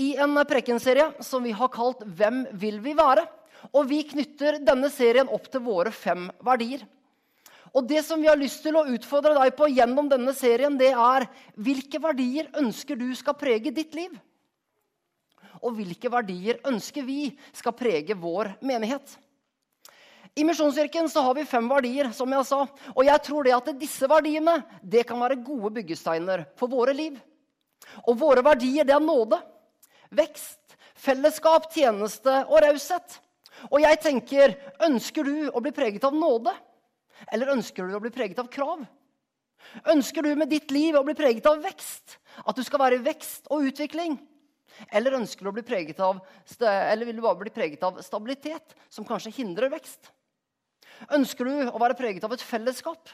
i en prekenserie som vi har kalt 'Hvem vil vi være?' Og vi knytter denne serien opp til våre fem verdier. Og det som vi har lyst til å utfordre deg på gjennom denne serien, det er hvilke verdier ønsker du skal prege ditt liv? Og hvilke verdier ønsker vi skal prege vår menighet? I Misjonskirken så har vi fem verdier, som jeg sa. Og jeg tror det at disse verdiene det kan være gode byggesteiner for våre liv. Og våre verdier det er nåde, vekst, fellesskap, tjeneste og raushet. Og jeg tenker, ønsker du å bli preget av nåde? Eller ønsker du å bli preget av krav? Ønsker du med ditt liv å bli preget av vekst? At du skal være vekst og utvikling? Eller du å bli av, eller vil du bare bli preget av stabilitet, som kanskje hindrer vekst? Ønsker du å være preget av et fellesskap?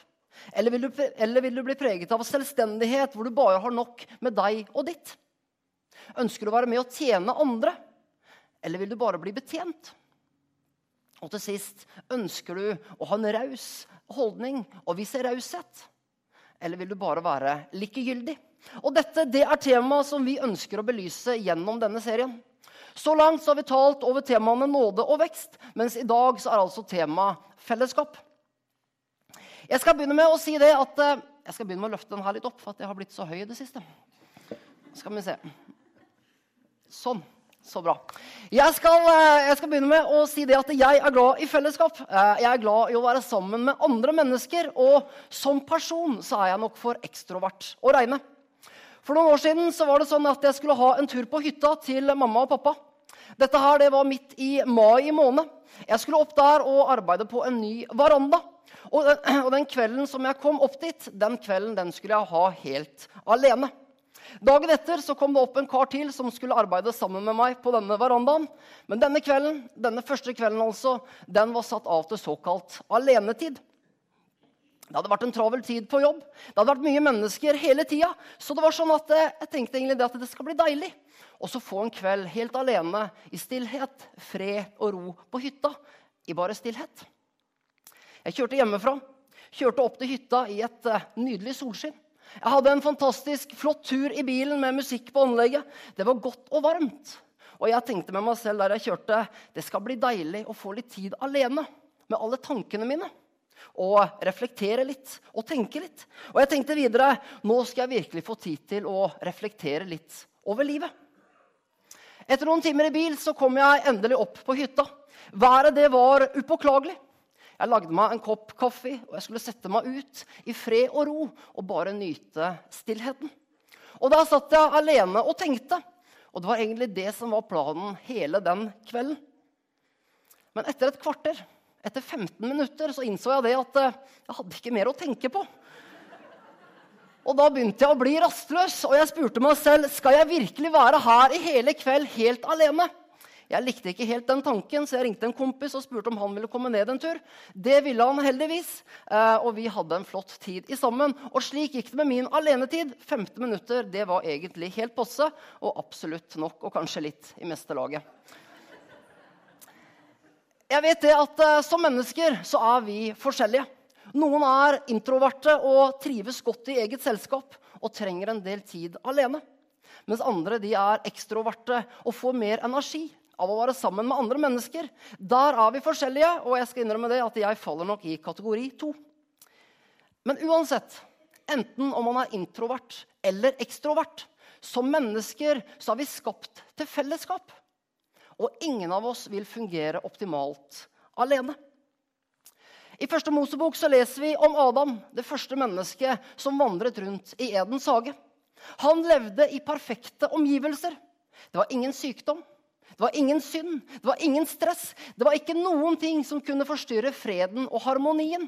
Eller vil, du, eller vil, du, bli preget av selvstendighet, hvor du bare har nok med deg og ditt? Ønsker du å være med og tjene andre? Eller vil du bare bli betjent? Og til sist, ønsker du å ha en raus holdning og vise raushet? Eller vil du bare være likegyldig? Og dette det er temaet som vi ønsker å belyse gjennom denne serien. Så langt så har vi talt over temaene nåde og vekst, mens i dag så er altså temaet fellesskap. Jeg skal begynne med å si det at eh, jeg skal begynne med å løfte den her litt opp, for at jeg har blitt så høy i det siste. Skal vi se. Sånn. Så bra. Jeg skal, eh, jeg skal, begynne med å si det at jeg er glad i fellesskap. Eh, jeg er glad i å være sammen med andre mennesker. Og som person så er jeg nok for ekstrovert å regne. For noen år siden så var det sånn at jeg skulle ha en tur på hytta til mamma og pappa. Dette her, det var midt i mai i måned. Jeg skulle opp der og arbeide på en ny veranda. Og den, og den kvelden som jeg kom opp dit, den kvelden den skulle jeg ha helt alene. Dagen etter så kom det opp en kar til som skulle arbeide sammen med meg på denne verandaen. Men denne kvelden, denne første kvelden altså, den var satt av til såkalt alenetid. Det hadde vært en travel tid på jobb. Det hadde vært mye mennesker hele tida. Så det var sånn at eh, jeg tenkte egentlig at det skal bli deilig og så få en kveld helt alene i stillhet, fred og ro på hytta. I bare stillhet. Jeg kjørte hjemmefra. Kjørte opp til hytta i et uh, nydelig solskinn. Jeg hadde en fantastisk flott tur i bilen med musikk på anlegget. Det var godt og varmt. Og jeg tenkte med meg selv der jeg kjørte, det skal bli deilig å få litt tid alene med alle tankene mine. Og reflektere litt og tenke litt. Og jeg tenkte videre nå skal jeg virkelig få tid til å reflektere litt over livet. Etter noen timer i bil så kom jeg endelig opp på hytta. Været det var upåklagelig. Jeg lagde meg en kopp kaffe, og jeg skulle sette meg ut i fred og ro og bare nyte stillheten. Og Da satt jeg alene og tenkte, og det var egentlig det som var planen hele den kvelden. Men etter et kvarter, etter 15 minutter, så innså jeg det at eh, jeg hadde ikke mer å tenke på. Og da begynte jeg å bli rastløs, og jeg spurte meg selv skal jeg virkelig være her i hele kveld helt alene. Jeg likte ikke helt den tanken, så jeg ringte en kompis og spurte om han ville komme ned en tur. Det ville han heldigvis, eh, og vi hadde en flott tid i sammen. Og slik gikk det med min alenetid. 15 minutter det var egentlig helt passe, og absolutt nok, og kanskje litt i meste laget. Jeg vet det at uh, Som mennesker så er vi forskjellige. Noen er introverte og trives godt i eget selskap og trenger en del tid alene. Mens andre de er ekstroverte og får mer energi av å være sammen med andre mennesker. Der er vi forskjellige, og jeg skal innrømme det at jeg faller nok i kategori to. Men uansett, enten om man er introvert eller ekstrovert, som mennesker så er vi skapt til fellesskap. Og ingen av oss vil fungere optimalt alene. I første Mosebok så leser vi om Adam, det første mennesket som vandret rundt i Edens hage. Han levde i perfekte omgivelser. Det var ingen sykdom, det var ingen synd, det var ingen stress. Det var ikke noen ting som kunne forstyrre freden og harmonien.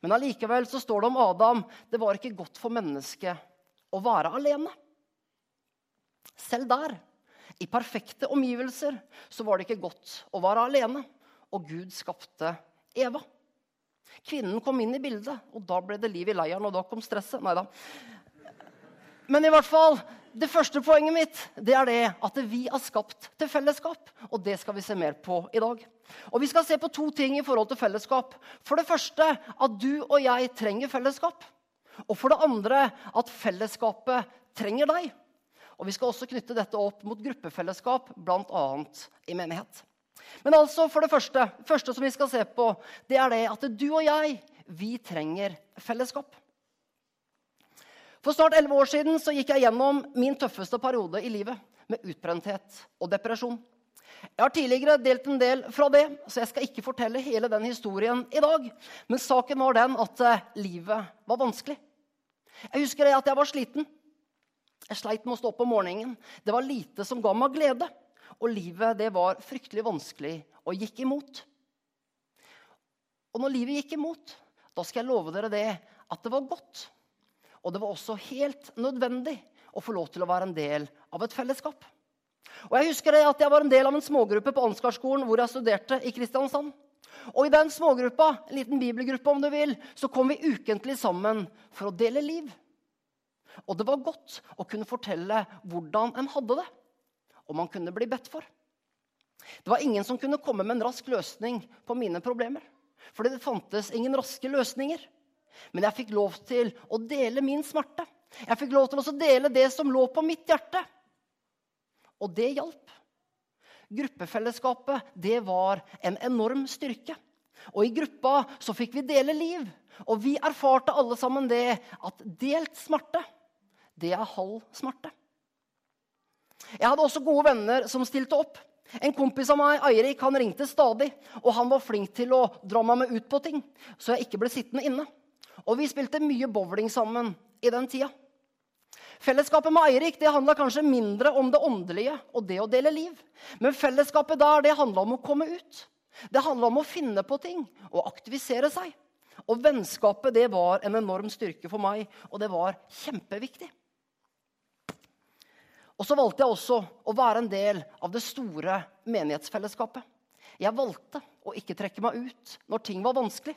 Men allikevel så står det om Adam det var ikke godt for mennesket å være alene. Selv der, i perfekte omgivelser, så var det ikke godt å være alene. Og Gud skapte Eva. Kvinnen kom inn i bildet, og da ble det liv i leiren, og da kom stresset. Neida. Men i hvert fall, det første poenget mitt det er det at vi er skapt til fellesskap. Og det skal vi se mer på i dag. Og vi skal se på to ting i forhold til fellesskap. For det første at du og jeg trenger fellesskap. Og for det andre at fellesskapet trenger deg. Og vi skal også knytte dette opp mot gruppefellesskap, bl.a. i menighet. Men altså, for det første, første som vi skal se på, det er det at du og jeg, vi trenger fellesskap. For snart elleve år siden så gikk jeg gjennom min tøffeste periode i livet med utbrenthet og depresjon. Jeg har tidligere delt en del fra det, så jeg skal ikke fortelle hele den historien i dag. Men saken var den at eh, livet var vanskelig. Jeg husker det at jeg var sliten. Jeg sleit med å stå opp om morgenen. Det var lite som ga meg glede. Og livet det var fryktelig vanskelig og gikk imot. Og når livet gikk imot, da skal jeg love dere det at det var godt. Og det var også helt nødvendig å få lov til å være en del av et fellesskap. Og Jeg husker det at jeg var en del av en smågruppe på Ansgarskolen hvor jeg studerte i Kristiansand. Og I den smågruppa, en liten bibelgruppe om du vil, så kom vi ukentlig sammen for å dele liv. Og det var godt å kunne fortelle hvordan en hadde det, og man kunne bli bedt for. Det var ingen som kunne komme med en rask løsning på mine problemer. Fordi det fantes ingen raske løsninger. Men jeg fikk lov til å dele min smerte. Jeg fikk lov til å dele det som lå på mitt hjerte. Og det hjalp. Gruppefellesskapet det var en enorm styrke. Og i gruppa så fikk vi dele liv. Og vi erfarte alle sammen det at delt smerte, det er halv smerte. Jeg hadde også gode venner som stilte opp. En kompis av meg, Eirik, han ringte stadig. Og han var flink til å dra meg med ut på ting, så jeg ikke ble sittende inne. Og vi spilte mye bowling sammen i den tida. Fellesskapet med Eirik det handla kanskje mindre om det åndelige og det å dele liv. Men fellesskapet der det handla om å komme ut. Det handla om å finne på ting og aktivisere seg. Og vennskapet det var en enorm styrke for meg, og det var kjempeviktig. Og så valgte jeg også å være en del av det store menighetsfellesskapet. Jeg valgte å ikke trekke meg ut når ting var vanskelig.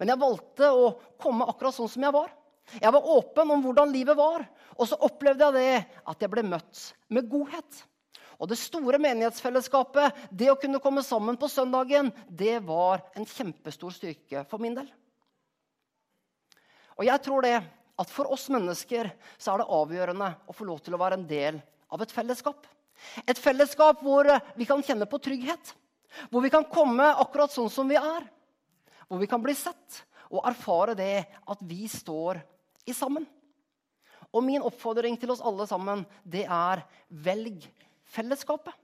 Men jeg valgte å komme akkurat sånn som jeg var. Jeg var åpen om hvordan livet var, og så opplevde jeg det at jeg ble møtt med godhet. Og det store menighetsfellesskapet, det å kunne komme sammen på søndagen, det var en kjempestor styrke for min del. Og jeg tror det at for oss mennesker så er det avgjørende å få lov til å være en del av et fellesskap. Et fellesskap hvor vi kan kjenne på trygghet. Hvor vi kan komme akkurat sånn som vi er hvor vi kan bli sett og erfare det at vi står i sammen. Og min oppfordring til oss alle sammen, det er velg fellesskapet.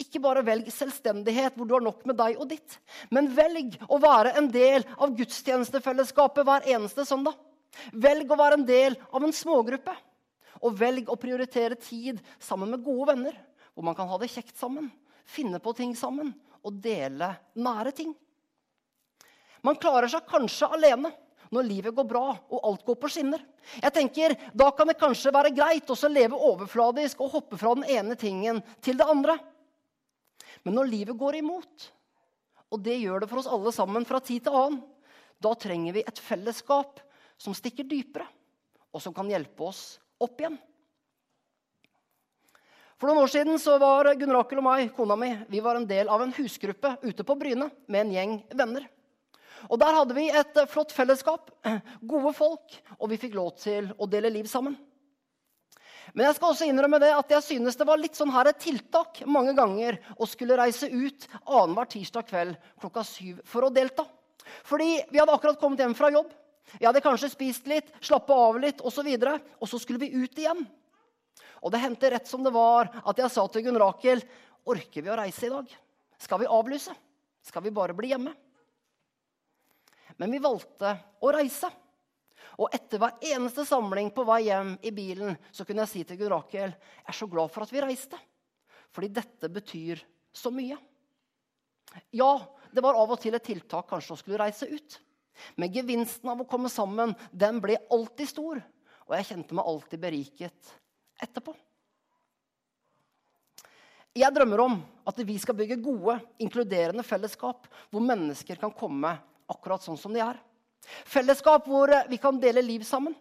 Ikke bare velg selvstendighet hvor du har nok med deg og ditt, men velg å være en del av gudstjenestefellesskapet hver eneste søndag. Velg å være en del av en smågruppe. Og velg å prioritere tid sammen med gode venner, hvor man kan ha det kjekt sammen, finne på ting sammen og dele nære ting. Man klarer seg kanskje alene når livet går bra og alt går på skinner. Jeg tenker, Da kan det kanskje være greit å leve overfladisk og hoppe fra den ene tingen til det andre. Men når livet går imot, og det gjør det for oss alle sammen fra tid til annen, da trenger vi et fellesskap som stikker dypere, og som kan hjelpe oss opp igjen. For noen år siden så var Gunn Rakel og meg, kona mi, vi var en del av en husgruppe ute på Bryne med en gjeng venner. Og Der hadde vi et eh, flott fellesskap, gode folk, og vi fikk lov til å dele liv sammen. Men jeg skal også innrømme det at jeg synes det var litt sånn her et tiltak mange ganger å skulle reise ut annenhver tirsdag kveld klokka syv for å delta. Fordi vi hadde akkurat kommet hjem fra jobb. Vi hadde kanskje spist litt, slappa av litt osv. Og, så og så skulle vi ut igjen. Og det hendte rett som det var at jeg sa til Gunn Rakel Orker vi å reise i dag? Skal vi avlyse? Skal vi bare bli hjemme? Men vi valgte å reise. Og etter hver eneste samling på vei hjem i bilen så kunne jeg si til Gunn Rakel jeg er så glad for at vi reiste. Fordi dette betyr så mye. Ja, det var av og til et tiltak kanskje å skulle reise ut. Men gevinsten av å komme sammen den ble alltid stor. Og jeg kjente meg alltid beriket etterpå. Jeg drømmer om at vi skal bygge gode, inkluderende fellesskap hvor mennesker kan komme akkurat sånn som de er. Fellesskap hvor eh, vi kan dele liv sammen.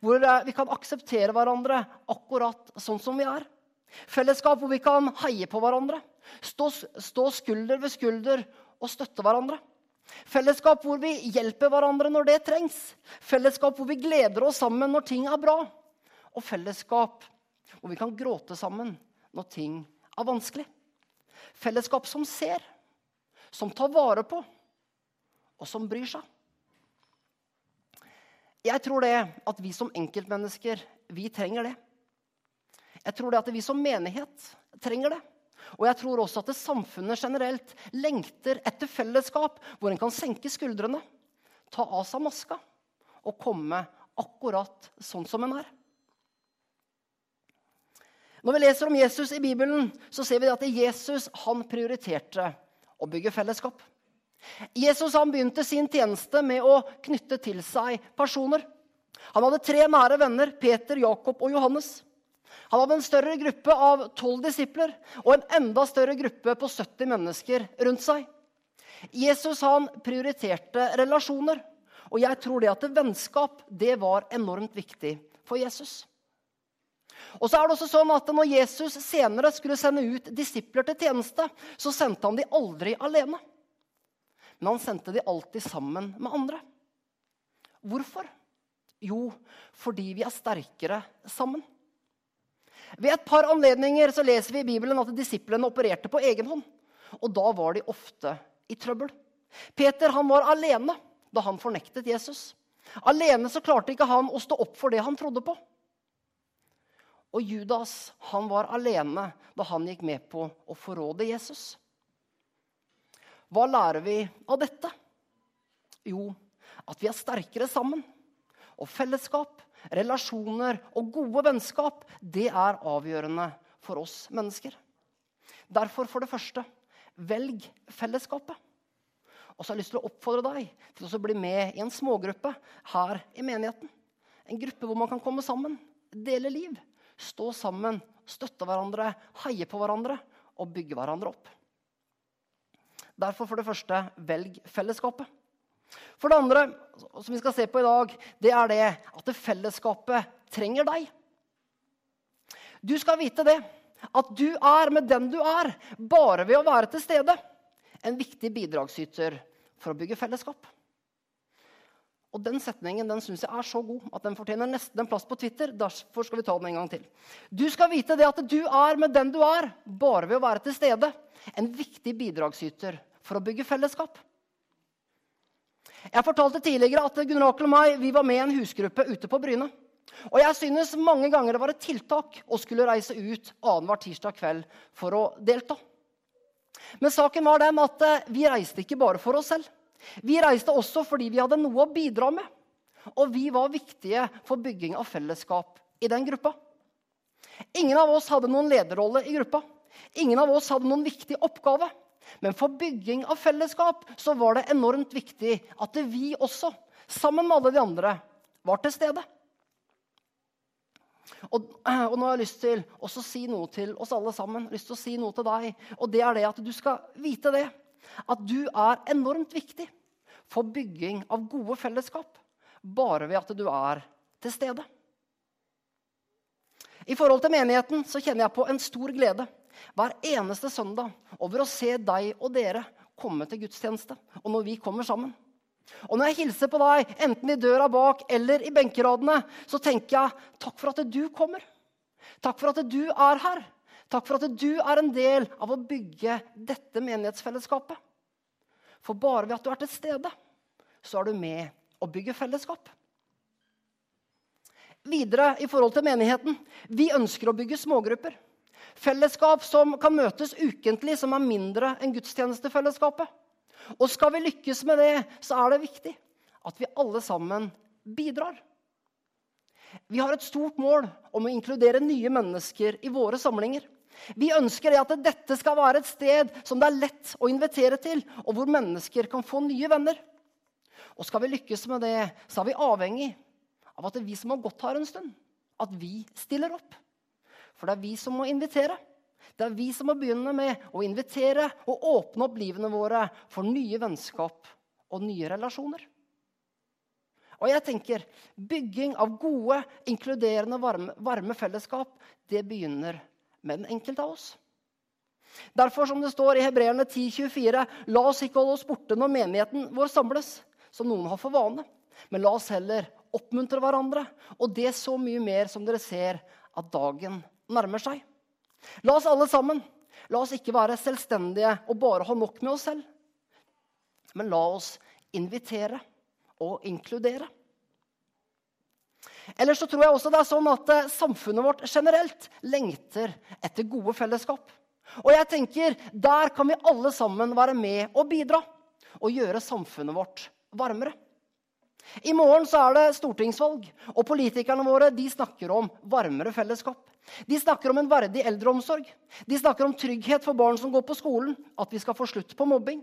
Hvor eh, vi kan akseptere hverandre akkurat sånn som vi er. Fellesskap hvor vi kan heie på hverandre, stå, stå skulder ved skulder og støtte hverandre. Fellesskap hvor vi hjelper hverandre når det trengs. Fellesskap hvor vi gleder oss sammen når ting er bra. Og fellesskap hvor vi kan gråte sammen når ting er vanskelig. Fellesskap som ser, som tar vare på, og som bryr seg. Jeg tror det at vi som enkeltmennesker, vi trenger det. Jeg tror det at vi som menighet trenger det. Og jeg tror også at det samfunnet generelt lengter etter fellesskap hvor en kan senke skuldrene, ta av seg maska og komme akkurat sånn som en er. Når vi leser om Jesus i Bibelen, så ser vi at Jesus han prioriterte å bygge fellesskap. Jesus han begynte sin tjeneste med å knytte til seg personer. Han hadde tre nære venner, Peter, Jakob og Johannes. Han hadde en større gruppe av tolv disipler og en enda større gruppe på 70 mennesker rundt seg. Jesus han prioriterte relasjoner, og jeg tror det at vennskap det var enormt viktig for Jesus. Og så er det også sånn at Når Jesus senere skulle sende ut disipler til tjeneste, så sendte han de aldri alene. Men han sendte de alltid sammen med andre. Hvorfor? Jo, fordi vi er sterkere sammen. Ved et par anledninger så leser vi i Bibelen at disiplene opererte på egen hånd. Og da var de ofte i trøbbel. Peter han var alene da han fornektet Jesus. Alene så klarte ikke han å stå opp for det han trodde på. Og Judas han var alene da han gikk med på å forråde Jesus. Hva lærer vi av dette? Jo, at vi er sterkere sammen. Og fellesskap, relasjoner og gode vennskap, det er avgjørende for oss mennesker. Derfor, for det første, velg fellesskapet. Og så har jeg lyst til å oppfordre deg til å bli med i en smågruppe her i menigheten. En gruppe hvor man kan komme sammen, dele liv, stå sammen, støtte hverandre, heie på hverandre og bygge hverandre opp. Derfor, for det første, velg fellesskapet. For det andre, som vi skal se på i dag, det er det at fellesskapet trenger deg. Du skal vite det. At du er med den du er, bare ved å være til stede. En viktig bidragsyter for å bygge fellesskap. Og Den setningen den synes jeg er så god at den fortjener nesten en plass på Twitter. Derfor skal vi ta den en gang til. Du skal vite det at du er med den du er, bare ved å være til stede. En viktig bidragsyter for å bygge fellesskap. Jeg fortalte tidligere at Gunnar Akel og meg vi var med i en husgruppe ute på Bryne. Og jeg synes mange ganger det var et tiltak å skulle reise ut annenhver tirsdag kveld for å delta. Men saken var den at eh, vi reiste ikke bare for oss selv. Vi reiste også fordi vi hadde noe å bidra med. Og vi var viktige for bygging av fellesskap i den gruppa. Ingen av oss hadde noen lederrolle i gruppa. Ingen av oss hadde noen viktig oppgave. Men for bygging av fellesskap så var det enormt viktig at vi også, sammen med alle de andre, var til stede. Og, og nå har jeg lyst til å si noe til oss alle sammen. lyst til å si noe til deg, Og det er det at du skal vite det. At du er enormt viktig for bygging av gode fellesskap. Bare ved at du er til stede. I forhold til menigheten så kjenner jeg på en stor glede hver eneste søndag over å se deg og dere komme til gudstjeneste. Og når vi kommer sammen. Og når jeg hilser på deg, enten i døra bak eller i benkeradene, så tenker jeg takk for at du kommer. Takk for at du er her. Takk for at du er en del av å bygge dette menighetsfellesskapet. For bare ved at du er til stede, så er du med å bygge fellesskap. Videre i forhold til menigheten. Vi ønsker å bygge smågrupper. Fellesskap som kan møtes ukentlig, som er mindre enn gudstjenestefellesskapet. Og skal vi lykkes med det, så er det viktig at vi alle sammen bidrar. Vi har et stort mål om å inkludere nye mennesker i våre samlinger. Vi ønsker at dette skal være et sted som det er lett å invitere til, og hvor mennesker kan få nye venner. Og skal vi lykkes med det, så er vi avhengig av at det er vi som har gått her en stund, at vi stiller opp. For det er vi som må invitere. Det er vi som må begynne med å invitere og åpne opp livene våre for nye vennskap og nye relasjoner. Og jeg tenker, Bygging av gode, inkluderende, varme, varme fellesskap det begynner med den enkelte av oss. Derfor, som det står i Hebreerne 10,24.: La oss ikke holde oss borte når menigheten vår samles, som noen har for vane. Men la oss heller oppmuntre hverandre, og det så mye mer som dere ser at dagen nærmer seg. La oss alle sammen la oss ikke være selvstendige og bare ha nok med oss selv. Men la oss invitere og inkludere. Ellers så tror jeg også det er sånn at eh, samfunnet vårt generelt lengter etter gode fellesskap. Og jeg tenker, Der kan vi alle sammen være med og bidra og gjøre samfunnet vårt varmere. I morgen så er det stortingsvalg, og politikerne våre de snakker om varmere fellesskap. De snakker om en verdig eldreomsorg. De snakker om trygghet for barn som går på skolen, at vi skal få slutt på mobbing.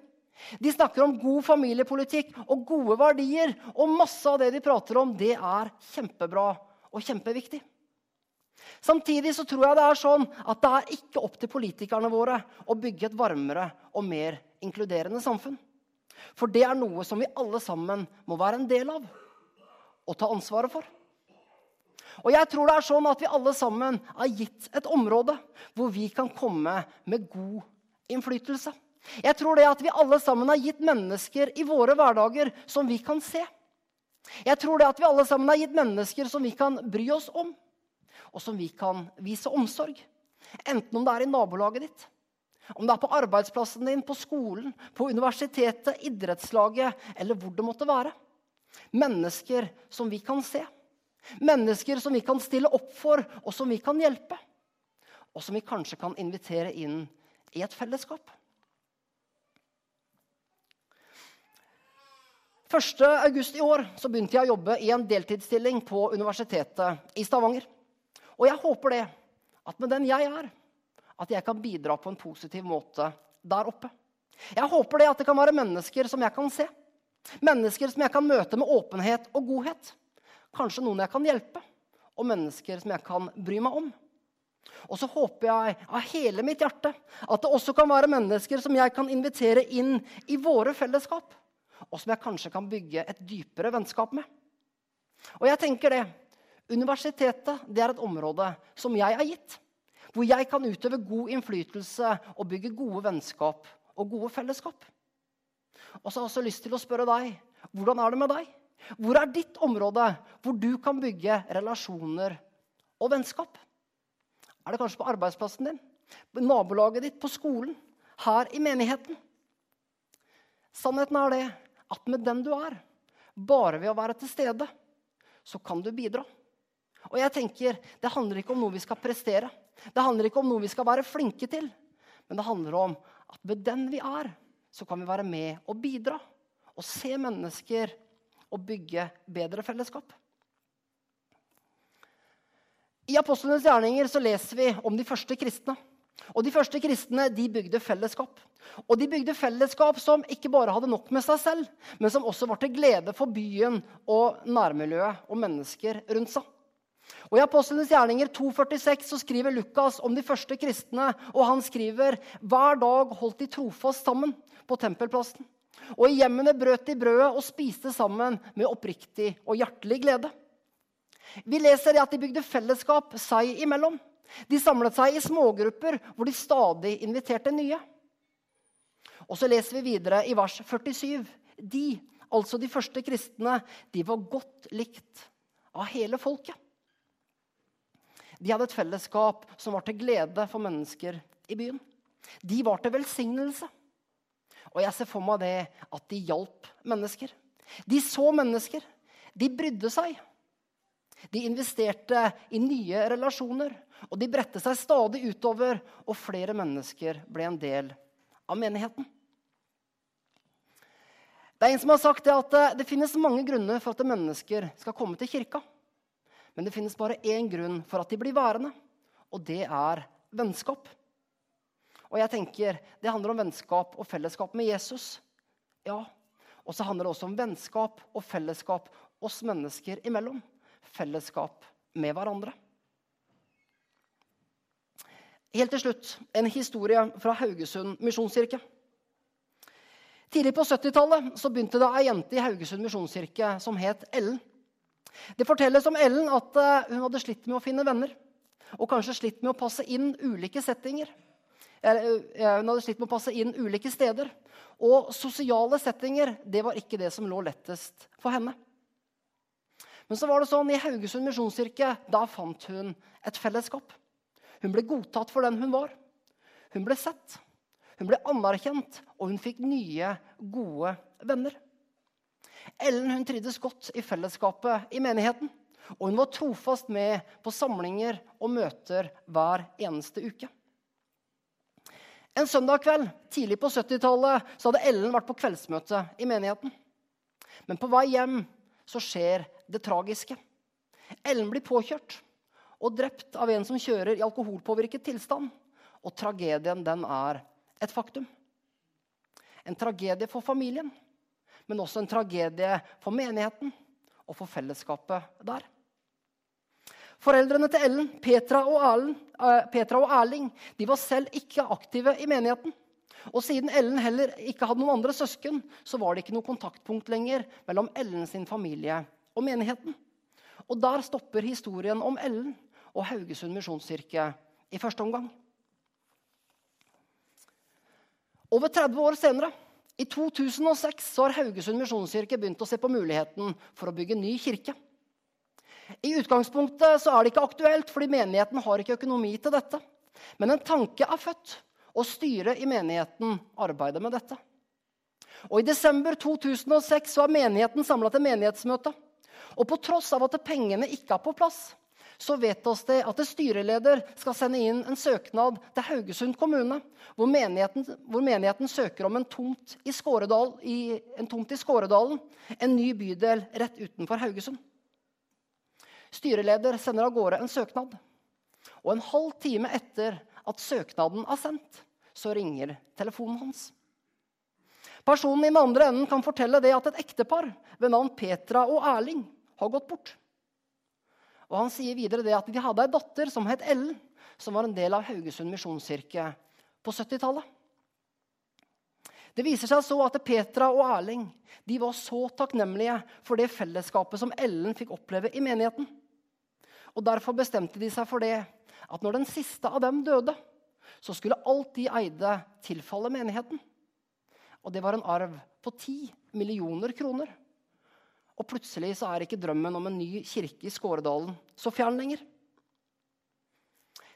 De snakker om god familiepolitikk og gode verdier. Og masse av det de prater om, det er kjempebra og kjempeviktig. Samtidig så tror jeg det er sånn at det er ikke opp til politikerne våre å bygge et varmere og mer inkluderende samfunn. For det er noe som vi alle sammen må være en del av og ta ansvaret for. Og jeg tror det er sånn at vi alle sammen er gitt et område hvor vi kan komme med god innflytelse. Jeg tror det at vi alle sammen har gitt mennesker i våre hverdager som vi kan se. Jeg tror det at vi alle sammen har gitt mennesker som vi kan bry oss om, og som vi kan vise omsorg. Enten om det er i nabolaget ditt, om det er på arbeidsplassen din, på skolen, på universitetet, idrettslaget eller hvor det måtte være. Mennesker som vi kan se. Mennesker som vi kan stille opp for, og som vi kan hjelpe. Og som vi kanskje kan invitere inn i et fellesskap. 1. august i år så begynte jeg å jobbe i en deltidsstilling på Universitetet i Stavanger. Og jeg håper det, at med den jeg er, at jeg kan bidra på en positiv måte der oppe. Jeg håper det at det kan være mennesker som jeg kan se. Mennesker som jeg kan møte med åpenhet og godhet. Kanskje noen jeg kan hjelpe, og mennesker som jeg kan bry meg om. Og så håper jeg av hele mitt hjerte at det også kan være mennesker som jeg kan invitere inn i våre fellesskap, og som jeg kanskje kan bygge et dypere vennskap med. Og jeg tenker det. Universitetet det er et område som jeg er gitt hvor jeg kan utøve god innflytelse og bygge gode vennskap og gode fellesskap. Og så har jeg også lyst til å spørre deg hvordan er det med deg? Hvor er ditt område hvor du kan bygge relasjoner og vennskap? Er det kanskje på arbeidsplassen din, på nabolaget ditt, på skolen, her i menigheten? Sannheten er det at med den du er, bare ved å være til stede, så kan du bidra. Og jeg tenker, Det handler ikke om noe vi skal prestere. Det handler ikke om noe vi skal være flinke til. Men det handler om at med den vi er, så kan vi være med og bidra. Og se mennesker og bygge bedre fellesskap. I Apostlenes gjerninger så leser vi om de første kristne. Og De første kristne de bygde fellesskap. Og de bygde fellesskap som ikke bare hadde nok med seg selv, men som også var til glede for byen og nærmiljøet og mennesker rundt seg. Og I Apostlenes gjerninger 2,46 så skriver Lukas om de første kristne. og Han skriver hver dag holdt de trofast sammen på tempelplassen. Og i hjemmene brøt de brødet og spiste sammen med oppriktig og hjertelig glede. Vi leser at de bygde fellesskap seg imellom. De samlet seg i smågrupper hvor de stadig inviterte nye. Og så leser vi videre i vers 47. De, altså de første kristne, de var godt likt av hele folket. De hadde et fellesskap som var til glede for mennesker i byen. De var til velsignelse. Og jeg ser for meg det at de hjalp mennesker. De så mennesker. De brydde seg. De investerte i nye relasjoner, og de bredte seg stadig utover, og flere mennesker ble en del av menigheten. Det er en som har sagt det at det finnes mange grunner for at mennesker skal komme til kirka. Men det finnes bare én grunn for at de blir værende, og det er vennskap. Og jeg tenker, Det handler om vennskap og fellesskap med Jesus. Ja, Og så handler det også om vennskap og fellesskap oss mennesker imellom. Fellesskap med hverandre. Helt til slutt en historie fra Haugesund misjonskirke. Tidlig på 70-tallet begynte det ei jente i Haugesund misjonskirke som het Ellen. Det fortelles om Ellen at eh, hun hadde slitt med å finne venner. Og kanskje slitt med å passe inn ulike settinger. Eh, hun hadde slitt med å passe inn ulike steder. Og sosiale settinger det var ikke det som lå lettest for henne. Men så var det sånn, i Haugesund misjonskirke fant hun et fellesskap. Hun ble godtatt for den hun var. Hun ble sett, hun ble anerkjent, og hun fikk nye, gode venner. Ellen hun trivdes godt i fellesskapet i menigheten. Og hun var trofast med på samlinger og møter hver eneste uke. En søndag kveld tidlig på 70-tallet hadde Ellen vært på kveldsmøte i menigheten. Men på vei hjem så skjer det tragiske. Ellen blir påkjørt og drept av en som kjører i alkoholpåvirket tilstand. Og tragedien, den er et faktum. En tragedie for familien, men også en tragedie for menigheten og for fellesskapet der. Foreldrene til Ellen, Petra og, Erling, uh, Petra og Erling de var selv ikke aktive i menigheten. Og siden Ellen heller ikke hadde noen andre søsken, så var det ikke noe kontaktpunkt lenger mellom Ellen sin familie og menigheten. Og der stopper historien om Ellen og Haugesund misjonskirke i første omgang. Over 30 år senere, i 2006, så har Haugesund misjonskirke begynt å se på muligheten for å bygge ny kirke. I utgangspunktet så er det ikke aktuelt, fordi menigheten har ikke økonomi til dette. Men en tanke er født, og styret i menigheten arbeider med dette. Og I desember 2006 var menigheten samla til menighetsmøte. Og på tross av at pengene ikke er på plass, så vet oss det at styreleder skal sende inn en søknad til Haugesund kommune, hvor menigheten, hvor menigheten søker om en tomt i, Skåredal, i, en tomt i Skåredalen, en ny bydel rett utenfor Haugesund. Styreleder sender av gårde en søknad. Og en halv time etter at søknaden er sendt, så ringer telefonen hans. Personen i den andre enden kan fortelle det at et ektepar ved navn Petra og Erling har gått bort. Og Han sier videre det at de hadde ei datter som het Ellen, som var en del av Haugesund misjonskirke på 70-tallet. Det viser seg så at Petra og Erling de var så takknemlige for det fellesskapet som Ellen fikk oppleve i menigheten. Og Derfor bestemte de seg for det at når den siste av dem døde, så skulle alt de eide, tilfalle menigheten. Og det var en arv på ti millioner kroner. Og plutselig så er ikke drømmen om en ny kirke i Skåredalen så fjern lenger.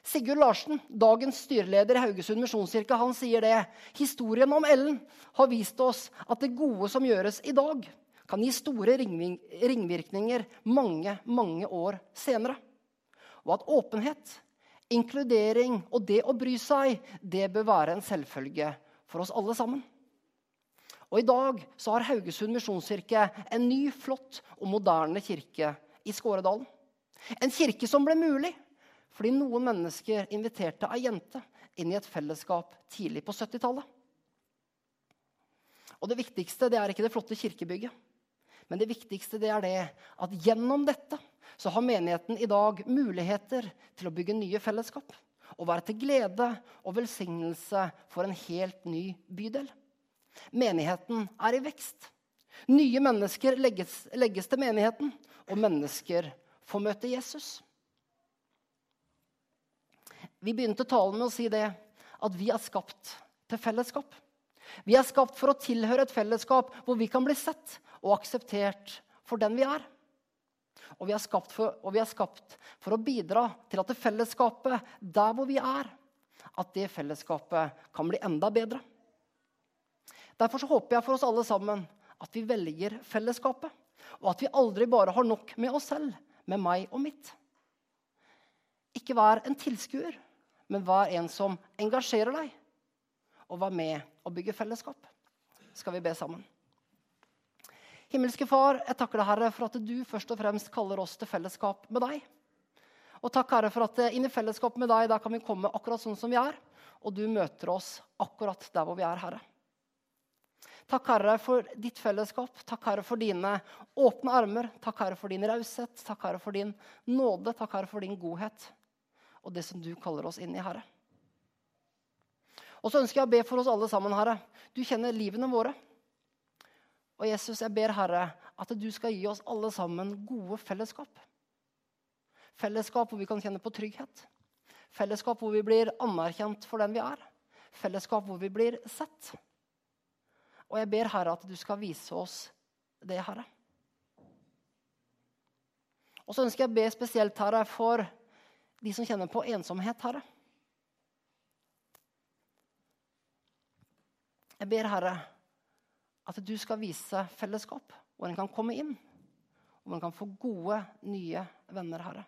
Sigurd Larsen, dagens styreleder i Haugesund misjonskirke, han sier det. Historien om Ellen har vist oss at det gode som gjøres i dag, kan gi store ringvirkninger mange, mange år senere. Og at åpenhet, inkludering og det å bry seg, det bør være en selvfølge for oss alle sammen. Og I dag så har Haugesund misjonskirke en ny, flott og moderne kirke i Skåredalen. En kirke som ble mulig fordi noen mennesker inviterte ei jente inn i et fellesskap tidlig på 70-tallet. Og Det viktigste det er ikke det flotte kirkebygget. Men det viktigste det er det at gjennom dette så har menigheten i dag muligheter til å bygge nye fellesskap. Og være til glede og velsignelse for en helt ny bydel. Menigheten er i vekst. Nye mennesker legges, legges til menigheten, og mennesker får møte Jesus. Vi begynte talen med å si det at vi er skapt til fellesskap. Vi er skapt for å tilhøre et fellesskap hvor vi kan bli sett og akseptert for den vi er. Og vi er skapt for, er skapt for å bidra til at det fellesskapet der hvor vi er, at det fellesskapet kan bli enda bedre. Derfor så håper jeg for oss alle sammen at vi velger fellesskapet. Og at vi aldri bare har nok med oss selv, med meg og mitt. Ikke vær en tilskuer, men vær en som engasjerer deg. Og vær med og bygge fellesskap. Skal vi be sammen? Himmelske Far, jeg takker deg, Herre, for at du først og fremst kaller oss til fellesskap med deg. Og takk, Herre, for at inn i fellesskap med deg der kan vi komme akkurat sånn som vi er. Og du møter oss akkurat der hvor vi er, Herre. Takk, Herre, for ditt fellesskap. Takk, Herre, for dine åpne armer. Takk, Herre, for din raushet. Takk, Herre, for din nåde. Takk, Herre, for din godhet. Og det som du kaller oss inn i, Herre. Og så ønsker jeg å be for oss alle sammen, Herre. Du kjenner livene våre. Og Jesus, jeg ber Herre at du skal gi oss alle sammen gode fellesskap. Fellesskap hvor vi kan kjenne på trygghet. Fellesskap hvor vi blir anerkjent for den vi er. Fellesskap hvor vi blir sett. Og jeg ber, Herre, at du skal vise oss det, Herre. Og så ønsker jeg å be spesielt, Herre, for de som kjenner på ensomhet, Herre. Jeg ber, Herre, at du skal vise fellesskap, hvor en kan komme inn. Hvor en kan få gode, nye venner, Herre.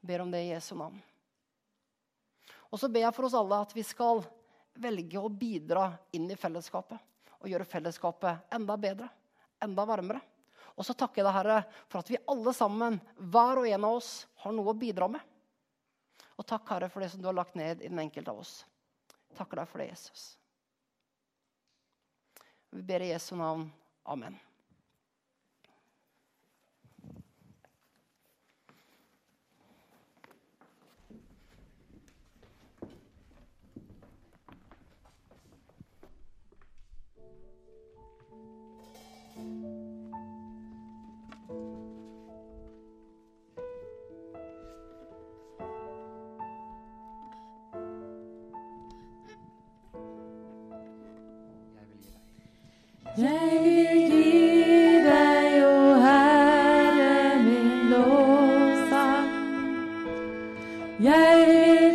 Jeg ber om det i Jesu navn. Og så ber jeg for oss alle at vi skal velge å bidra inn i fellesskapet. Og gjøre fellesskapet enda bedre, enda varmere. Og så takker jeg deg, Herre, for at vi alle sammen, hver og en av oss, har noe å bidra med. Og takk, Herre, for det som du har lagt ned i den enkelte av oss. Takker deg for det, Jesus. Vi ber i Jesu navn. Amen. Yay!